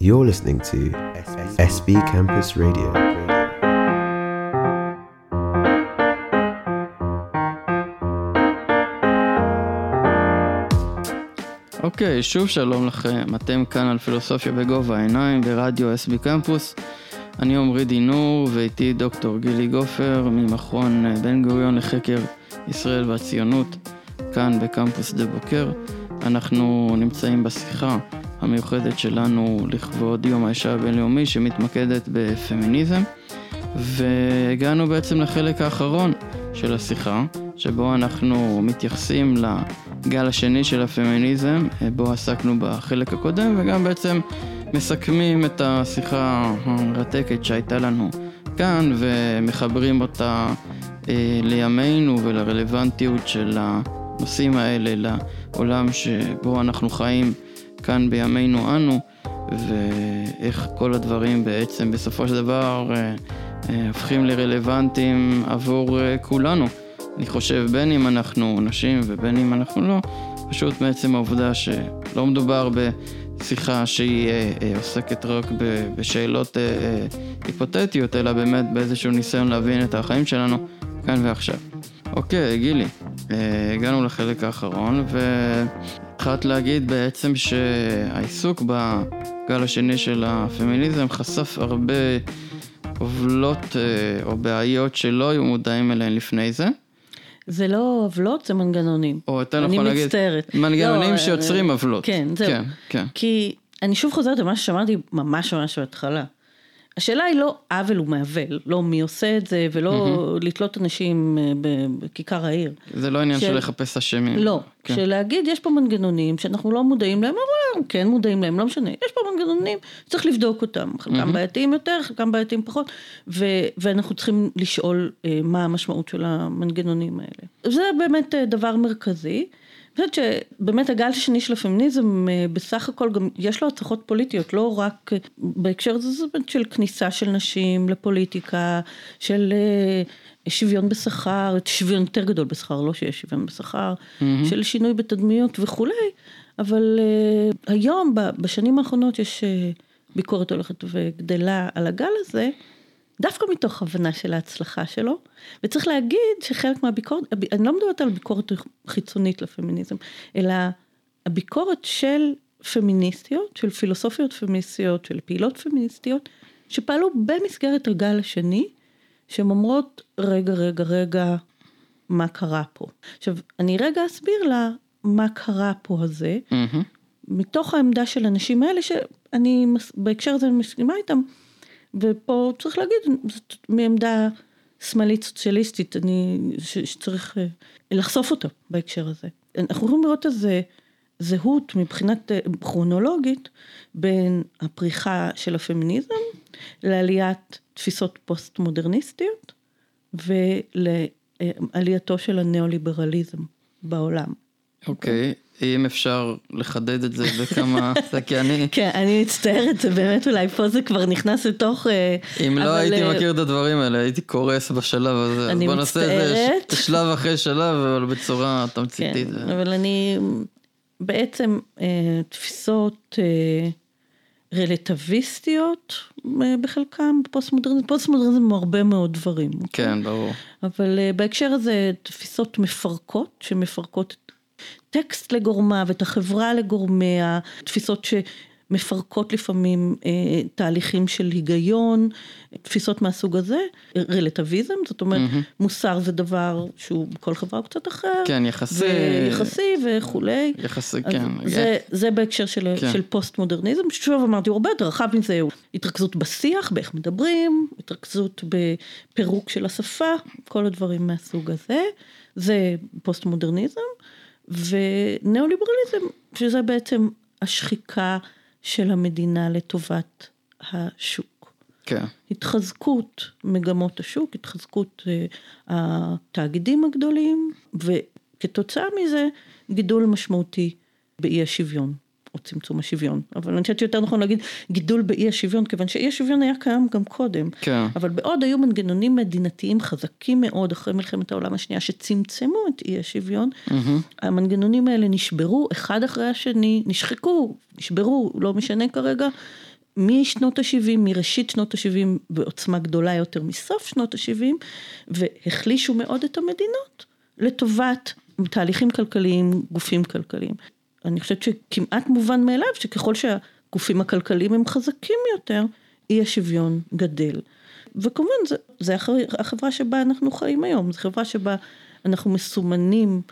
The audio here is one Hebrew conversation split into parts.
You're listening to SB Campus Radio. אוקיי, שוב שלום לכם, אתם כאן על פילוסופיה בגובה העיניים ברדיו SB קמפוס. אני עמרי דינור ואיתי דוקטור גילי גופר ממכון אה, בן גוריון לחקר ישראל והציונות כאן בקמפוס דה בוקר. אנחנו נמצאים בשיחה המיוחדת שלנו לכבוד יום האישה הבינלאומי שמתמקדת בפמיניזם. והגענו בעצם לחלק האחרון של השיחה שבו אנחנו מתייחסים לגל השני של הפמיניזם בו עסקנו בחלק הקודם וגם בעצם מסכמים את השיחה המרתקת שהייתה לנו כאן ומחברים אותה אה, לימינו ולרלוונטיות של הנושאים האלה לעולם שבו אנחנו חיים כאן בימינו אנו ואיך כל הדברים בעצם בסופו של דבר אה, אה, הופכים לרלוונטיים עבור אה, כולנו. אני חושב בין אם אנחנו נשים ובין אם אנחנו לא, פשוט מעצם העובדה שלא מדובר בשיחה שהיא עוסקת רק בשאלות היפותטיות, אלא באמת באיזשהו ניסיון להבין את החיים שלנו כאן ועכשיו. אוקיי, גילי, הגענו לחלק האחרון, ו... התחלת להגיד בעצם שהעיסוק בגל השני של הפמיניזם חשף הרבה עוולות אה, או בעיות שלא היו מודעים אליהן לפני זה. זה לא עוולות, זה מנגנונים. או יותר נכון להגיד, מצטערת. מנגנונים לא, שיוצרים אה, עוולות. כן, זהו. כן, כן. כי אני שוב חוזרת למה ששמעתי ממש ממש בהתחלה. השאלה היא לא עוול ומעוול, לא מי עושה את זה, ולא mm-hmm. לתלות אנשים אה, בכיכר העיר. זה לא עניין של, של לחפש אשמים. לא, כן. של להגיד יש פה מנגנונים שאנחנו לא מודעים להם, אבל כן מודעים להם, לא משנה, יש פה מנגנונים, צריך לבדוק אותם, חלקם mm-hmm. בעייתיים יותר, חלקם בעייתיים פחות, ו- ואנחנו צריכים לשאול אה, מה המשמעות של המנגנונים האלה. זה באמת אה, דבר מרכזי. אני חושבת שבאמת הגל השני של הפמיניזם אה, בסך הכל גם יש לו הצלחות פוליטיות, לא רק אה, בהקשר הזה של כניסה של נשים לפוליטיקה, של אה, שוויון בשכר, שוויון יותר גדול בשכר, לא שיש שוויון בשכר, mm-hmm. של שינוי בתדמיות וכולי, אבל היום בשנים האחרונות יש ביקורת הולכת וגדלה על הגל הזה. דווקא מתוך הבנה של ההצלחה שלו, וצריך להגיד שחלק מהביקורת, אני לא מדברת על ביקורת חיצונית לפמיניזם, אלא הביקורת של פמיניסטיות, של פילוסופיות פמיניסטיות, של פעילות פמיניסטיות, שפעלו במסגרת הגל השני, שהן אומרות, רגע, רגע, רגע, מה קרה פה? עכשיו, אני רגע אסביר לה מה קרה פה הזה, mm-hmm. מתוך העמדה של הנשים האלה, שאני בהקשר הזה מסכימה איתם, ופה צריך להגיד, זאת מעמדה שמאלית סוציאליסטית, אני, ש, שצריך אה, לחשוף אותה בהקשר הזה. אנחנו יכולים לראות איזה זהות מבחינת אה, כרונולוגית בין הפריחה של הפמיניזם לעליית תפיסות פוסט מודרניסטיות ולעלייתו של הניאו-ליברליזם בעולם. אוקיי, okay. אם אפשר לחדד את זה בכמה, כי אני... כן, אני מצטערת, זה באמת אולי פה זה כבר נכנס לתוך... אה, אם לא הייתי אה, מכיר את הדברים האלה, הייתי קורס בשלב הזה. אני מצטערת. בוא נעשה את זה שלב אחרי שלב, אבל בצורה תמציתית. כן, אבל אני בעצם אה, תפיסות רלטיביסטיות בחלקם, פוסט-מודרניזם, פוסט-מודרניזם הוא הרבה מאוד דברים. אוקיי? כן, ברור. אבל בהקשר הזה, תפיסות מפרקות, שמפרקות את הטקסט לגורמיה ואת החברה לגורמיה, תפיסות שמפרקות לפעמים אה, תהליכים של היגיון, תפיסות מהסוג הזה, רלטיביזם, זאת אומרת mm-hmm. מוסר זה דבר שהוא בכל חברה הוא קצת אחר, כן יחסי, יחסי וכולי, יחסי כן, זה. זה בהקשר של, כן. של פוסט מודרניזם, שוב אמרתי הוא הרבה יותר רחב מזה, הוא התרכזות בשיח, באיך מדברים, התרכזות בפירוק של השפה, כל הדברים מהסוג הזה, זה פוסט מודרניזם. וניאו-ליברליזם, שזה בעצם השחיקה של המדינה לטובת השוק. כן. התחזקות מגמות השוק, התחזקות uh, התאגידים הגדולים, וכתוצאה מזה גידול משמעותי באי השוויון. או צמצום השוויון, אבל אני חושבת שיותר נכון להגיד גידול באי השוויון, כיוון שאי השוויון היה קיים גם קודם, כן. אבל בעוד היו מנגנונים מדינתיים חזקים מאוד אחרי מלחמת העולם השנייה שצמצמו את אי השוויון, mm-hmm. המנגנונים האלה נשברו אחד אחרי השני, נשחקו, נשברו, לא משנה כרגע, משנות ה-70, מראשית שנות ה-70 בעוצמה גדולה יותר מסוף שנות ה-70, והחלישו מאוד את המדינות לטובת תהליכים כלכליים, גופים כלכליים. אני חושבת שכמעט מובן מאליו שככל שהגופים הכלכליים הם חזקים יותר, אי השוויון גדל. וכמובן זה, זה החברה שבה אנחנו חיים היום, זו חברה שבה אנחנו מסומנים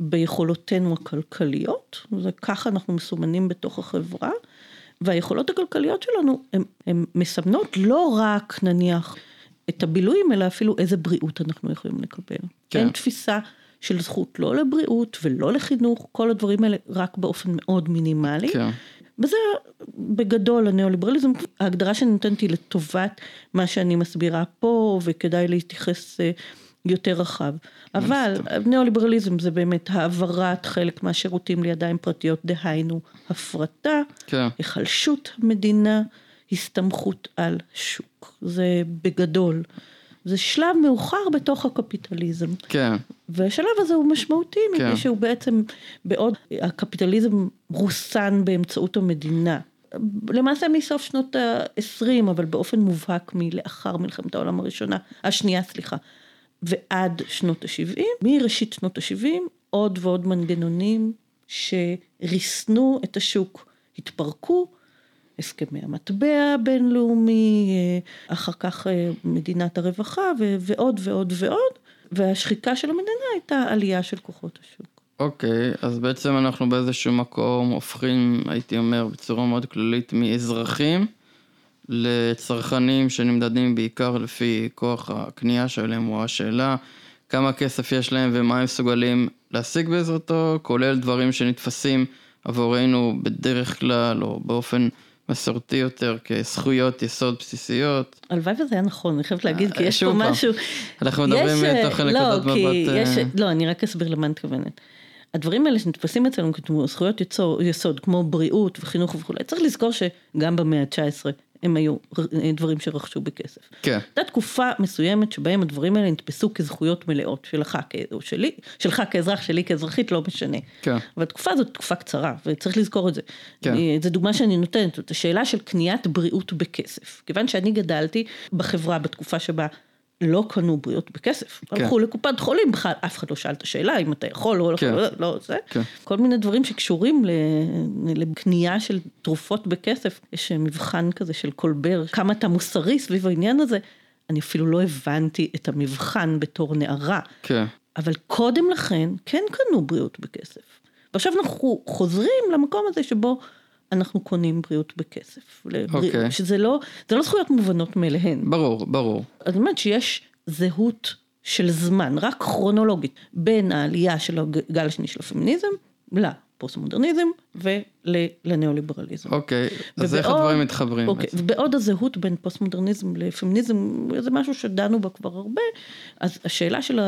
ביכולותינו הכלכליות, זה ככה אנחנו מסומנים בתוך החברה, והיכולות הכלכליות שלנו הן מסמנות לא רק נניח את הבילויים, אלא אפילו איזה בריאות אנחנו יכולים לקבל. כן. אין תפיסה של זכות לא לבריאות ולא לחינוך, כל הדברים האלה רק באופן מאוד מינימלי. כן. וזה בגדול הניאו-ליברליזם, ההגדרה שאני נותנת היא לטובת מה שאני מסבירה פה, וכדאי להתייחס אה, יותר רחב. אבל ניאו-ליברליזם זה באמת העברת חלק מהשירותים לידיים פרטיות, דהיינו הפרטה, כן. היחלשות המדינה, הסתמכות על שוק. זה בגדול. זה שלב מאוחר בתוך הקפיטליזם. כן. והשלב הזה הוא משמעותי, כן. מפני שהוא בעצם, בעוד הקפיטליזם רוסן באמצעות המדינה. למעשה מסוף שנות ה-20, אבל באופן מובהק מלאחר מלחמת העולם הראשונה, השנייה, סליחה, ועד שנות ה-70, מראשית שנות ה-70, עוד ועוד מנגנונים שריסנו את השוק, התפרקו, הסכמי המטבע הבינלאומי, אה, אחר כך אה, מדינת הרווחה ועוד ועוד ועוד, והשחיקה של המדינה הייתה עלייה של כוחות השוק. אוקיי, okay, אז בעצם אנחנו באיזשהו מקום הופכים, הייתי אומר, בצורה מאוד כללית, מאזרחים לצרכנים שנמדדים בעיקר לפי כוח הקנייה שלהם, או השאלה כמה כסף יש להם ומה הם מסוגלים להשיג בעזרתו, כולל דברים שנתפסים עבורנו בדרך כלל או באופן מסורתי יותר כזכויות יסוד בסיסיות. הלוואי וזה היה נכון, אני חייבת להגיד, כי יש פה משהו... אנחנו מדברים מתוך לא, נקודת מבט... לא, אני רק אסביר למה אני מתכוונת. הדברים האלה שנתפסים אצלנו כמו זכויות יסוד, כמו בריאות וחינוך וכולי, צריך לזכור שגם במאה ה-19 הם היו דברים שרכשו בכסף. כן. הייתה תקופה מסוימת שבהם הדברים האלה נתפסו כזכויות מלאות שלך, או שלי, שלך כאזרח, שלי כאזרחית, לא משנה. כן. אבל התקופה הזאת תקופה קצרה, וצריך לזכור את זה. כן. אה, זו דוגמה שאני נותנת, זאת השאלה של קניית בריאות בכסף. כיוון שאני גדלתי בחברה בתקופה שבה לא קנו בריאות בכסף, כן. הלכו לקופת חולים, בכלל אף אחד לא שאל את השאלה אם אתה יכול או לא, כן. לא, לא זה, כן. כל מיני דברים שקשורים לקנייה של תרופות בכסף, יש מבחן כזה של קולבר, כמה אתה מוסרי סביב העניין הזה, אני אפילו לא הבנתי את המבחן בתור נערה, כן. אבל קודם לכן כן קנו בריאות בכסף, ועכשיו אנחנו חוזרים למקום הזה שבו אנחנו קונים בריאות בכסף. אוקיי. Okay. שזה לא, זה לא זכויות מובנות מאליהן. ברור, ברור. זאת אומרת שיש זהות של זמן, רק כרונולוגית, בין העלייה של הגל השני של הפמיניזם לפוסט מודרניזם ולניאו-ליברליזם. אוקיי, okay, אז איך הדברים מתחברים? אוקיי, okay, ובעוד הזהות בין פוסט מודרניזם לפמיניזם, זה משהו שדנו בה כבר הרבה, אז השאלה של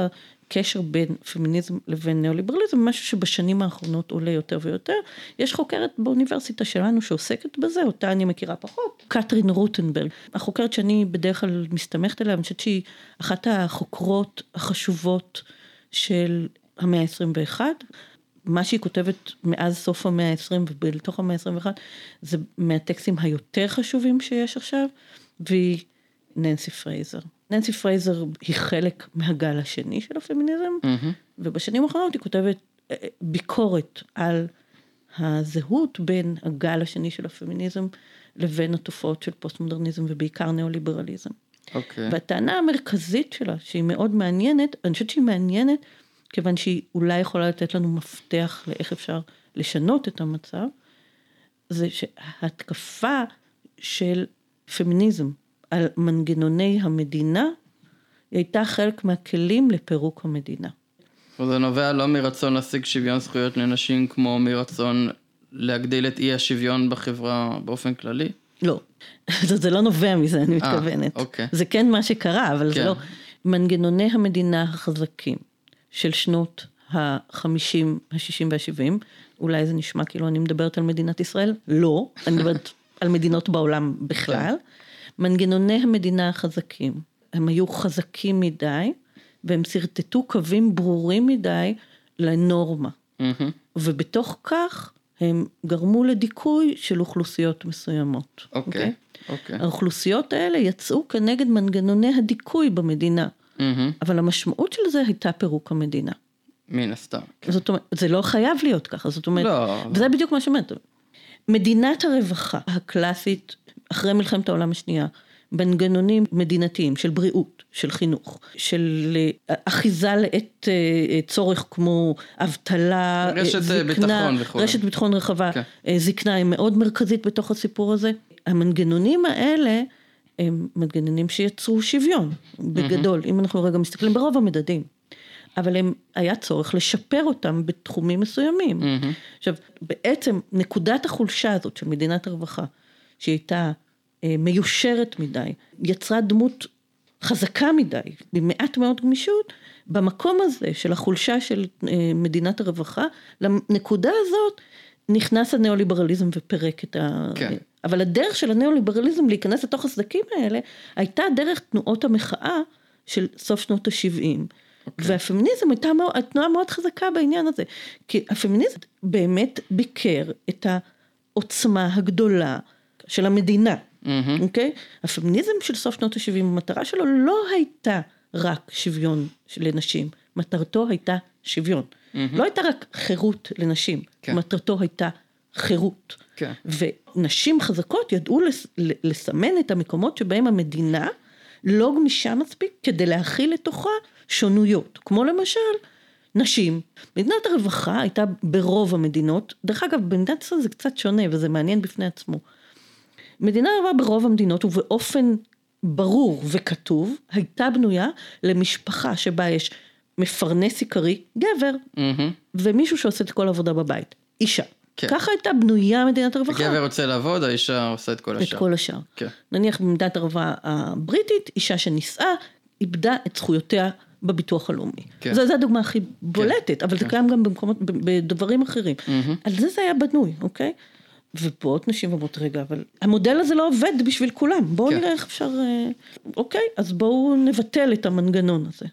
הקשר בין פמיניזם לבין ניאו-ליברליזם, משהו שבשנים האחרונות עולה יותר ויותר. יש חוקרת באוניברסיטה שלנו שעוסקת בזה, אותה אני מכירה פחות, קטרין רוטנברג. החוקרת שאני בדרך כלל מסתמכת עליה, אני חושבת שהיא אחת החוקרות החשובות של המאה ה-21. מה שהיא כותבת מאז סוף המאה ה-20 ובתוך המאה ה-21, זה מהטקסטים היותר חשובים שיש עכשיו, והיא ננסי פרייזר. ננסי פרייזר היא חלק מהגל השני של הפמיניזם, mm-hmm. ובשנים האחרונות היא כותבת אה, ביקורת על הזהות בין הגל השני של הפמיניזם לבין התופעות של פוסט מודרניזם ובעיקר ניאו-ליברליזם. Okay. אוקיי. והטענה המרכזית שלה, שהיא מאוד מעניינת, אני חושבת שהיא מעניינת, כיוון שהיא אולי יכולה לתת לנו מפתח לאיך אפשר לשנות את המצב, זה שהתקפה של פמיניזם על מנגנוני המדינה, היא הייתה חלק מהכלים לפירוק המדינה. זה נובע לא מרצון להשיג שוויון זכויות לנשים, כמו מרצון להגדיל את אי השוויון בחברה באופן כללי? לא, זה לא נובע מזה, אני אה, מתכוונת. 아, אוקיי. זה כן מה שקרה, אבל כן. זה לא... מנגנוני המדינה החזקים של שנות ה-50, ה-60 וה-70, אולי זה נשמע כאילו אני מדברת על מדינת ישראל, לא, אני מדברת על מדינות בעולם בכלל. כן. מנגנוני המדינה החזקים, הם היו חזקים מדי, והם שרטטו קווים ברורים מדי לנורמה. Mm-hmm. ובתוך כך הם גרמו לדיכוי של אוכלוסיות מסוימות. אוקיי, אוקיי. האוכלוסיות האלה יצאו כנגד מנגנוני הדיכוי במדינה, מהמם. אבל המשמעות של זה הייתה פירוק המדינה. מן הסתם. כן. זאת אומרת, זה לא חייב להיות ככה, זאת אומרת, לא. וזה בדיוק מה שאומרת. מדינת הרווחה הקלאסית, אחרי מלחמת העולם השנייה, מנגנונים מדינתיים של בריאות, של חינוך, של אה, אחיזה לעת אה, אה, צורך כמו אבטלה, רשת, זקנה, ביטחון וכו'. רשת ביטחון רחבה, כן. זקנה היא מאוד מרכזית בתוך הסיפור הזה. המנגנונים האלה הם מנגנונים שיצרו שוויון, בגדול, אם אנחנו רגע מסתכלים ברוב המדדים. אבל הם, היה צורך לשפר אותם בתחומים מסוימים. מהמם. עכשיו, בעצם נקודת החולשה הזאת של מדינת הרווחה, שהיא הייתה אה, מיושרת מדי, יצרה דמות חזקה מדי, במעט מאוד גמישות, במקום הזה של החולשה של אה, מדינת הרווחה, לנקודה הזאת נכנס הניאו-ליברליזם ופירק את ה... כן. אבל הדרך של הניאו-ליברליזם להיכנס לתוך הסדקים האלה, הייתה דרך תנועות המחאה של סוף שנות ה-70. והפמיניזם הייתה תנועה מאוד חזקה בעניין הזה. כי הפמיניזם באמת ביקר את העוצמה הגדולה של המדינה. אוקיי? הפמיניזם של סוף שנות ה-70, המטרה שלו לא הייתה רק שוויון לנשים, מטרתו הייתה שוויון. לא הייתה רק חירות לנשים, כן. מטרתו הייתה חירות. כן. ונשים חזקות ידעו לס- לסמן את המקומות שבהם המדינה לא גמישה מספיק כדי להכיל לתוכה שונויות, כמו למשל נשים. מדינת הרווחה הייתה ברוב המדינות, דרך אגב במדינת ישראל זה קצת שונה וזה מעניין בפני עצמו. מדינה הרווחה ברוב המדינות ובאופן ברור וכתוב הייתה בנויה למשפחה שבה יש מפרנס עיקרי, גבר, מהמם. ומישהו שעושה את כל העבודה בבית, אישה. כן. ככה הייתה בנויה מדינת הרווחה. הגבר רוצה לעבוד, האישה עושה את כל את השאר. כל השאר. כן. נניח במדינת הרווחה הבריטית, אישה שנישאה, איבדה את זכויותיה בביטוח הלאומי. כן. זו, זו הדוגמה הכי בולטת, אבל זה כן. קיים גם במקומות, בדברים אחרים. מהמם. על זה זה היה בנוי, אוקיי? ובאות נשים ואומרות, רגע, אבל המודל הזה לא עובד בשביל כולם, בואו כן. נראה איך אפשר... אה, אוקיי, אז בואו נבטל את המנגנון הזה.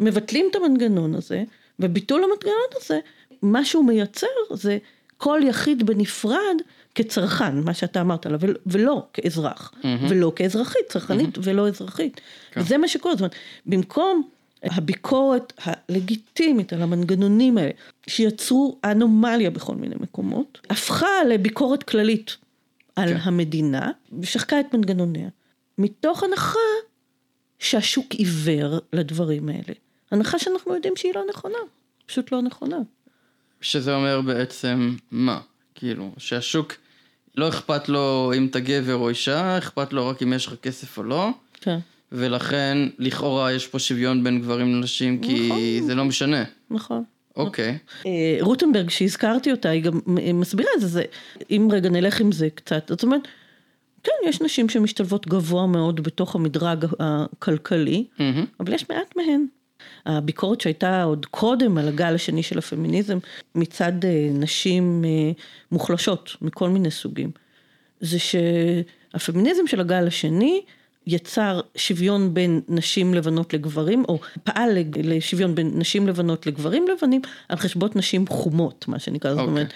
מבטלים את המנגנון הזה, וביטול המנגנון הזה, מה שהוא מייצר זה כל יחיד בנפרד כצרכן, מה שאתה אמרת ול- ולא כאזרח, ולא כאזרחית, צרכנית ולא אזרחית. כן. וזה מה שקורה, זאת אומרת, במקום הביקורת הלגיטימית על המנגנונים האלה, שיצרו אנומליה בכל מיני מקומות, הפכה לביקורת כללית על כן. המדינה, ושחקה את מנגנוניה, מתוך הנחה שהשוק עיוור לדברים האלה. הנחה שאנחנו יודעים שהיא לא נכונה, פשוט לא נכונה. שזה אומר בעצם מה? כאילו, שהשוק לא אכפת לו אם אתה גבר או אישה, אכפת לו רק אם יש לך כסף או לא, כן, ולכן לכאורה יש פה שוויון בין גברים לנשים, כי נכון. זה לא משנה. נכון. אוקיי. אה, רוטנברג שהזכרתי אותה, היא גם אה, מסבירה את זה, זה, אם רגע נלך עם זה קצת, זאת אומרת, כן, יש נשים שמשתלבות גבוה מאוד בתוך המדרג הכלכלי, מהמם. אבל יש מעט מהן. הביקורת שהייתה עוד קודם על הגל השני של הפמיניזם מצד אה, נשים מוחלשות מכל מיני סוגים, זה שהפמיניזם של הגל השני יצר שוויון בין נשים לבנות לגברים, או פעל לשוויון בין נשים לבנות לגברים לבנים, על חשבון נשים חומות, מה שנקרא, זאת אוקיי. אומרת,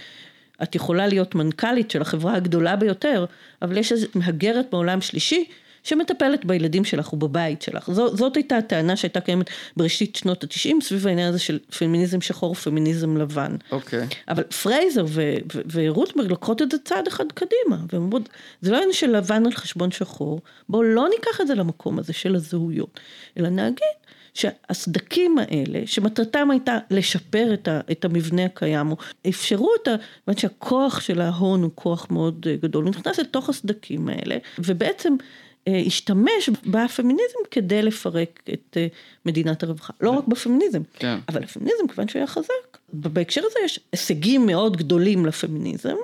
את יכולה להיות מנכ"לית של החברה הגדולה ביותר, אבל יש איזו מהגרת בעולם שלישי שמטפלת בילדים שלך ובבית שלך. זו, זאת הייתה הטענה שהייתה קיימת בראשית שנות התשעים סביב העניין הזה של פמיניזם שחור ופמיניזם לבן. אוקיי. אבל פרייזר ו- ו- ורוטברג לוקחות את זה צעד אחד קדימה, והן אומרות, זה לא עניין של לבן על חשבון שחור, בואו לא ניקח את זה למקום הזה של הזהויות, אלא נגיד שהסדקים האלה, שמטרתם הייתה לשפר את, ה- את המבנה הקיים, או אפשרו את ה... זאת שהכוח של ההון הוא כוח מאוד אה, גדול, הוא נכנס לתוך הסדקים האלה, ובעצם השתמש בפמיניזם כדי לפרק את אה, מדינת הרווחה. לא רק בפמיניזם, כן. אבל הפמיניזם, כיוון שהוא היה חזק, בהקשר הזה יש הישגים מאוד גדולים לפמיניזם,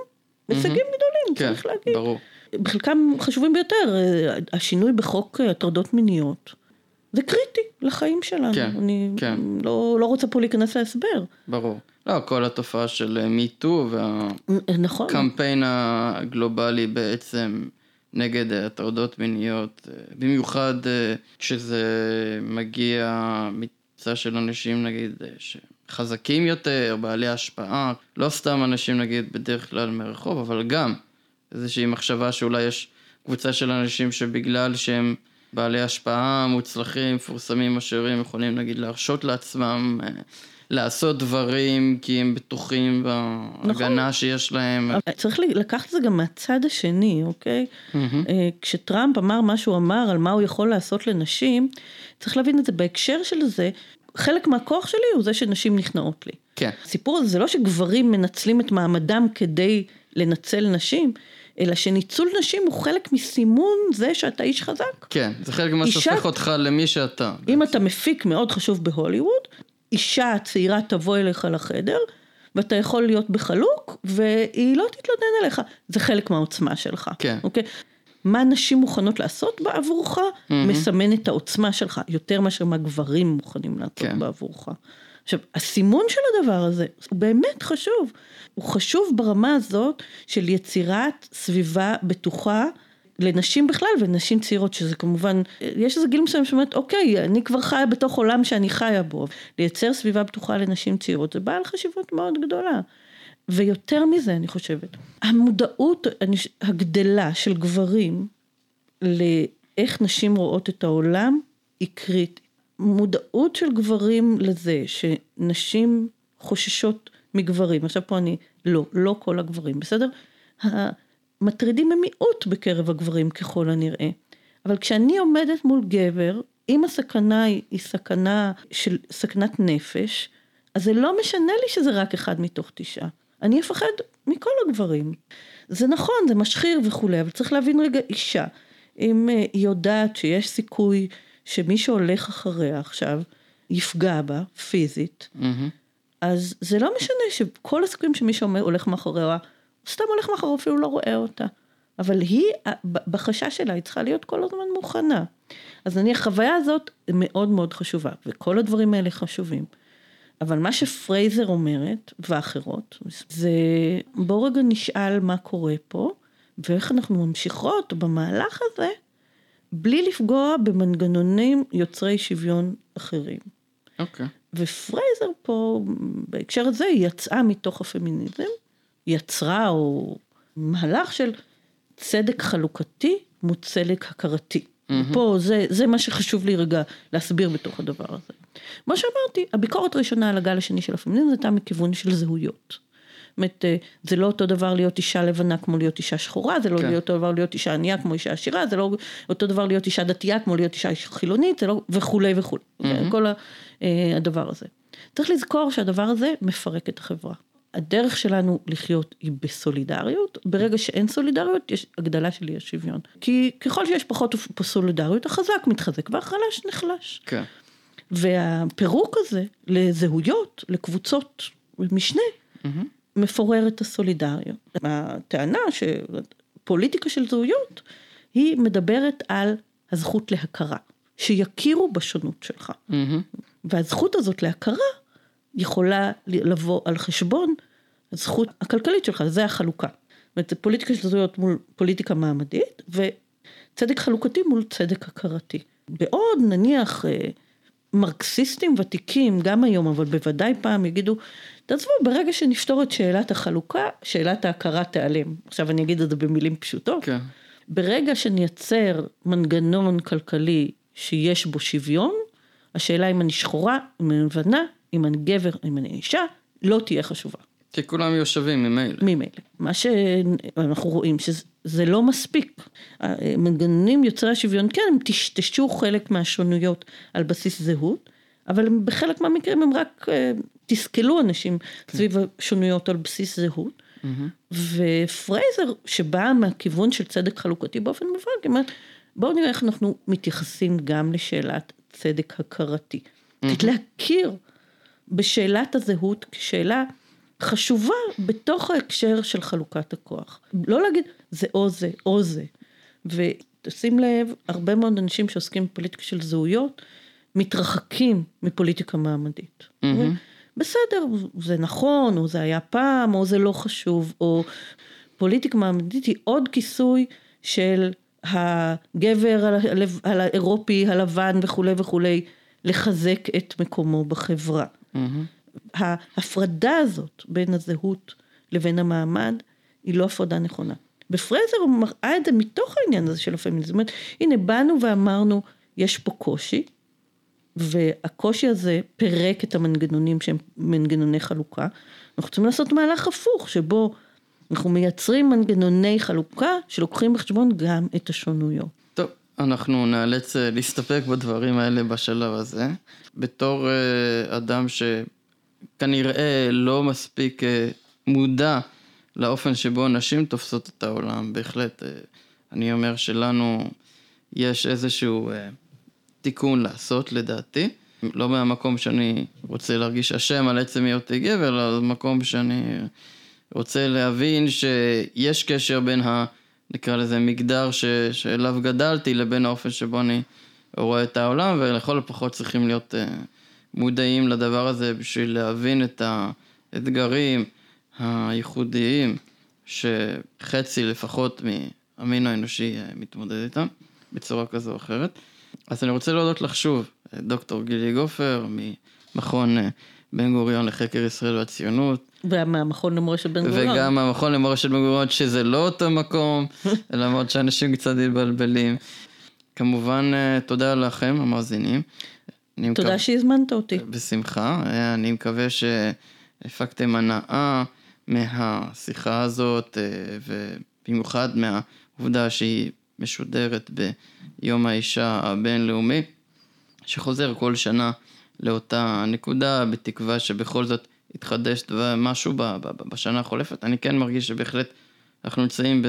הישגים גדולים, כן, צריך להגיד. ברור. בחלקם חשובים ביותר, אה, השינוי בחוק אה, הטרדות מיניות, זה קריטי לחיים שלנו. כן, אני כן. לא, לא רוצה פה להיכנס להסבר. ברור. לא, כל התופעה של מיטו נכון. והקמפיין הגלובלי בעצם נגד אה, הטרדות מיניות, אה, במיוחד אה, כשזה מגיע מצד של אנשים נגיד אה, חזקים יותר, בעלי השפעה, לא סתם אנשים נגיד בדרך כלל מרחוב, אבל גם איזושהי מחשבה שאולי יש קבוצה של אנשים שבגלל שהם בעלי השפעה, מוצלחים, מפורסמים, עשירים, יכולים נגיד להרשות לעצמם לעשות דברים כי הם בטוחים בהגנה נכון. שיש להם. צריך לקחת את זה גם מהצד השני, אוקיי? Mm-hmm. כשטראמפ אמר מה שהוא אמר על מה הוא יכול לעשות לנשים, צריך להבין את זה בהקשר של זה. חלק מהכוח שלי הוא זה שנשים נכנעות לי. כן. הסיפור הזה זה לא שגברים מנצלים את מעמדם כדי לנצל נשים, אלא שניצול נשים הוא חלק מסימון זה שאתה איש חזק. כן, זה חלק ממה שהופך אותך למי שאתה. אם בעצם. אתה מפיק מאוד חשוב בהוליווד, אישה צעירה תבוא אליך לחדר, ואתה יכול להיות בחלוק, והיא לא תתלונן עליך. זה חלק מהעוצמה שלך. כן. אוקיי? מה נשים מוכנות לעשות בעבורך, mm-hmm. מסמן את העוצמה שלך, יותר מאשר מה גברים מוכנים לעשות כן. בעבורך. עכשיו, הסימון של הדבר הזה הוא באמת חשוב. הוא חשוב ברמה הזאת של יצירת סביבה בטוחה לנשים בכלל ונשים צעירות, שזה כמובן, יש איזה גיל מסוים שאומרת, אוקיי, אני כבר חיה בתוך עולם שאני חיה בו. לייצר סביבה בטוחה לנשים צעירות זה בעל חשיבות מאוד גדולה. ויותר מזה, אני חושבת, המודעות הגדלה של גברים לאיך נשים רואות את העולם היא קריטית. מודעות של גברים לזה שנשים חוששות מגברים, עכשיו פה אני, לא, לא כל הגברים, בסדר? המטרידים הם מיעוט בקרב הגברים ככל הנראה, אבל כשאני עומדת מול גבר, אם הסכנה היא, היא סכנה של סכנת נפש, אז זה לא משנה לי שזה רק אחד מתוך תשעה. אני אפחד מכל הגברים. זה נכון, זה משחיר וכולי, אבל צריך להבין רגע אישה, אם אה, היא יודעת שיש סיכוי שמי שהולך אחריה עכשיו יפגע בה פיזית, mm-hmm. אז זה לא משנה שכל הסיכויים שמי שהולך מאחוריה, סתם הולך מאחוריה, אפילו לא רואה אותה. אבל היא, בחשש שלה, היא צריכה להיות כל הזמן מוכנה. אז נניח, החוויה הזאת מאוד מאוד חשובה, וכל הדברים האלה חשובים. אבל מה שפרייזר אומרת, ואחרות, זה בואו רגע נשאל מה קורה פה, ואיך אנחנו ממשיכות במהלך הזה, בלי לפגוע במנגנונים יוצרי שוויון אחרים. אוקיי. Okay. ופרייזר פה, בהקשר הזה, היא יצאה מתוך הפמיניזם, יצרה או מהלך של צדק חלוקתי מול צדק הכרתי. Mm-hmm. פה זה, זה מה שחשוב לי רגע להסביר בתוך הדבר הזה. כמו שאמרתי, הביקורת הראשונה על הגל השני של הפמיניזם הייתה מכיוון של זהויות. זאת אומרת, אה, זה לא אותו דבר להיות אישה לבנה כמו להיות אישה שחורה, זה לא כן. אותו דבר להיות אישה ענייה כמו אישה עשירה, זה לא אותו דבר להיות אישה דתייה כמו להיות אישה חילונית, זה לא, וכולי וכולי. Mm-hmm. כל אה, הדבר הזה. צריך לזכור שהדבר הזה מפרק את החברה. הדרך שלנו לחיות היא בסולידריות, ברגע שאין סולידריות יש הגדלה של אי השוויון. כי ככל שיש פחות סולידריות, החזק מתחזק והחלש נחלש. כן. והפירוק הזה לזהויות, לקבוצות משנה, mm-hmm. מפורר את הסולידריות. הטענה שפוליטיקה של זהויות, היא מדברת על הזכות להכרה, שיכירו בשונות שלך. Mm-hmm. והזכות הזאת להכרה יכולה לבוא על חשבון הזכות הכלכלית שלך, זה החלוקה. זאת אומרת, פוליטיקה של זהויות מול פוליטיקה מעמדית, וצדק חלוקתי מול צדק הכרתי. בעוד נניח אה, מרקסיסטים ותיקים, גם היום, אבל בוודאי פעם יגידו, תעזבו, ברגע שנפתור את שאלת החלוקה, שאלת ההכרה תיעלם. עכשיו אני אגיד את זה במילים פשוטות. כן. ברגע שנייצר מנגנון כלכלי שיש בו שוויון, השאלה אם אני שחורה, אם אני לבנה, אם אני גבר, אם אני אישה, לא תהיה חשובה. כי כולם יהיו שווים ממילא. ממילא. מה שאנחנו רואים שזה לא מספיק. מנגנונים יוצרי השוויון, כן, הם טשטשו חלק מהשונויות על בסיס זהות, אבל בחלק מהמקרים הם רק אה, תסכלו אנשים כן. סביב השונויות על בסיס זהות. Mm-hmm. ופרייזר, שבא מהכיוון של צדק חלוקתי באופן מובהק, אומרת, בואו נראה איך אנחנו מתייחסים גם לשאלת צדק הכרתי. Mm-hmm. להכיר בשאלת הזהות כשאלה חשובה בתוך ההקשר של חלוקת הכוח. לא להגיד זה או זה או זה. ותשים לב, הרבה מאוד אנשים שעוסקים בפוליטיקה של זהויות, מתרחקים מפוליטיקה מעמדית. Mm-hmm. בסדר, זה נכון, או זה היה פעם, או זה לא חשוב, או פוליטיקה מעמדית היא עוד כיסוי של הגבר האירופי, הלבן וכולי וכולי, לחזק את מקומו בחברה. Mm-hmm. ההפרדה הזאת בין הזהות לבין המעמד היא לא הפרדה נכונה. בפרייזר הוא מראה את זה מתוך העניין הזה של הפמיניזם. זאת אומרת, הנה באנו ואמרנו, יש פה קושי, והקושי הזה פירק את המנגנונים שהם מנגנוני חלוקה. אנחנו צריכים לעשות מהלך הפוך, שבו אנחנו מייצרים מנגנוני חלוקה שלוקחים בחשבון גם את השונויות. אנחנו נאלץ אה, להסתפק בדברים האלה בשלב הזה. בתור אה, אדם שכנראה לא מספיק אה, מודע לאופן שבו נשים תופסות את העולם, בהחלט, אני אומר שלנו יש איזשהו תיקון לעשות לדעתי. לא מהמקום שאני רוצה להרגיש אשם על עצם היותי גבר, אלא במקום שאני רוצה להבין שיש קשר בין ה... נקרא לזה מגדר ש... שאליו גדלתי לבין האופן שבו אני רואה את העולם ולכל הפחות צריכים להיות uh, מודעים לדבר הזה בשביל להבין את האתגרים הייחודיים שחצי לפחות מהמין האנושי uh, מתמודד איתם בצורה כזו או אחרת. אז אני רוצה להודות לך שוב, דוקטור גילי גופר ממכון uh, בן גוריון לחקר ישראל והציונות. ומהמכון למורשת בן גוריון. וגם מהמכון למורשת בן גוריון, שזה לא אותו מקום, למרות שאנשים קצת מתבלבלים. כמובן, אה, תודה לכם, המאזינים. תודה מקו... שהזמנת אותי. בשמחה. אה, אני מקווה שהפקתם הנאה מהשיחה הזאת, אה, ובמיוחד מהעובדה שהיא משודרת ביום האישה הבינלאומי, שחוזר כל שנה לאותה נקודה, בתקווה שבכל זאת יתחדש משהו בשנה החולפת. אני כן מרגיש שבהחלט אנחנו נמצאים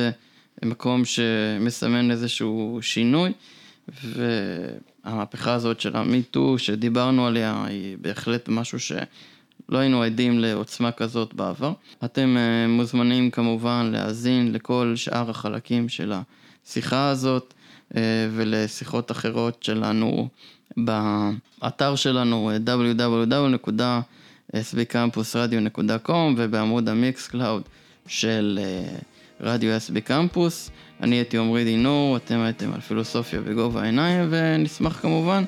במקום שמסמן איזשהו שינוי, והמהפכה הזאת של המיטו שדיברנו עליה היא בהחלט משהו שלא היינו עדים לעוצמה כזאת בעבר. אתם אה, מוזמנים כמובן להאזין לכל שאר החלקים של השיחה הזאת ולשיחות אחרות שלנו באתר שלנו www.sbcampusradio.com ובעמוד ה Mixcloud של אה, רדיו SB Campus. אני הייתי עמרי דינור, אתם הייתם על פילוסופיה בגובה העיניים ונשמח כמובן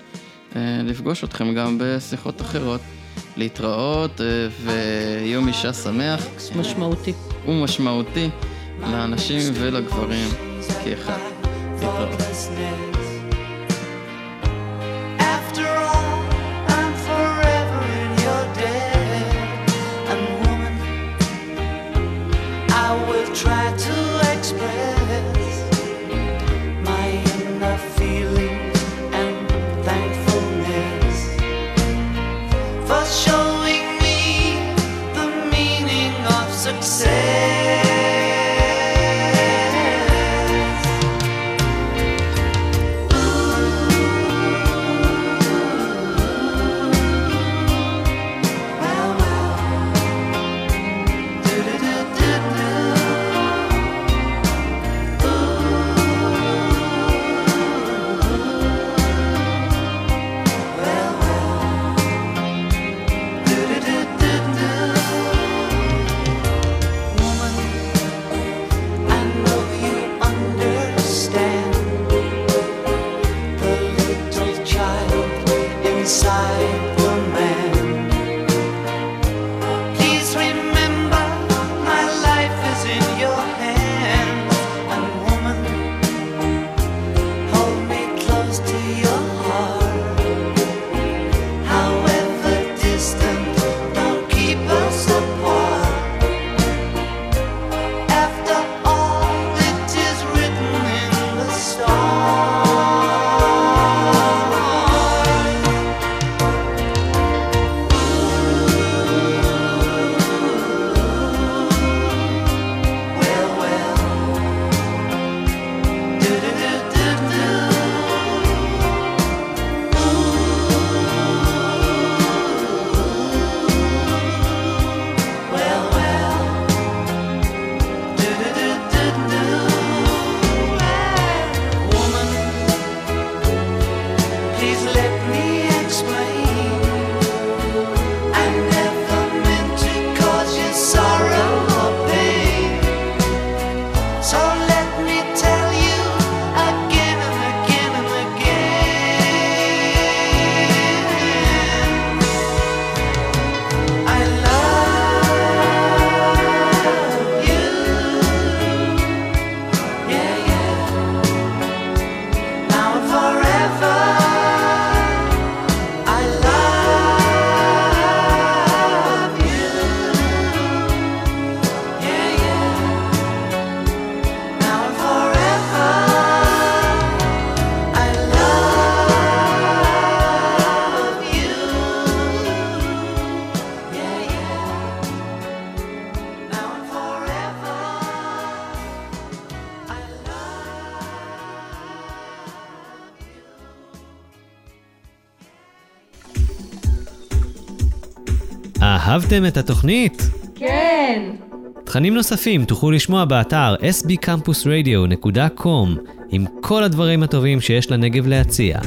אה, לפגוש אתכם גם בשיחות אחרות. להתראות אה, ויום אישה שמח. משמעותי. ומשמעותי לאנשים ולגברים כאחד. להתראות. אהבתם את התוכנית? כן! תכנים נוספים תוכלו לשמוע באתר sbcampusradio.com עם כל הדברים הטובים שיש לנגב להציע.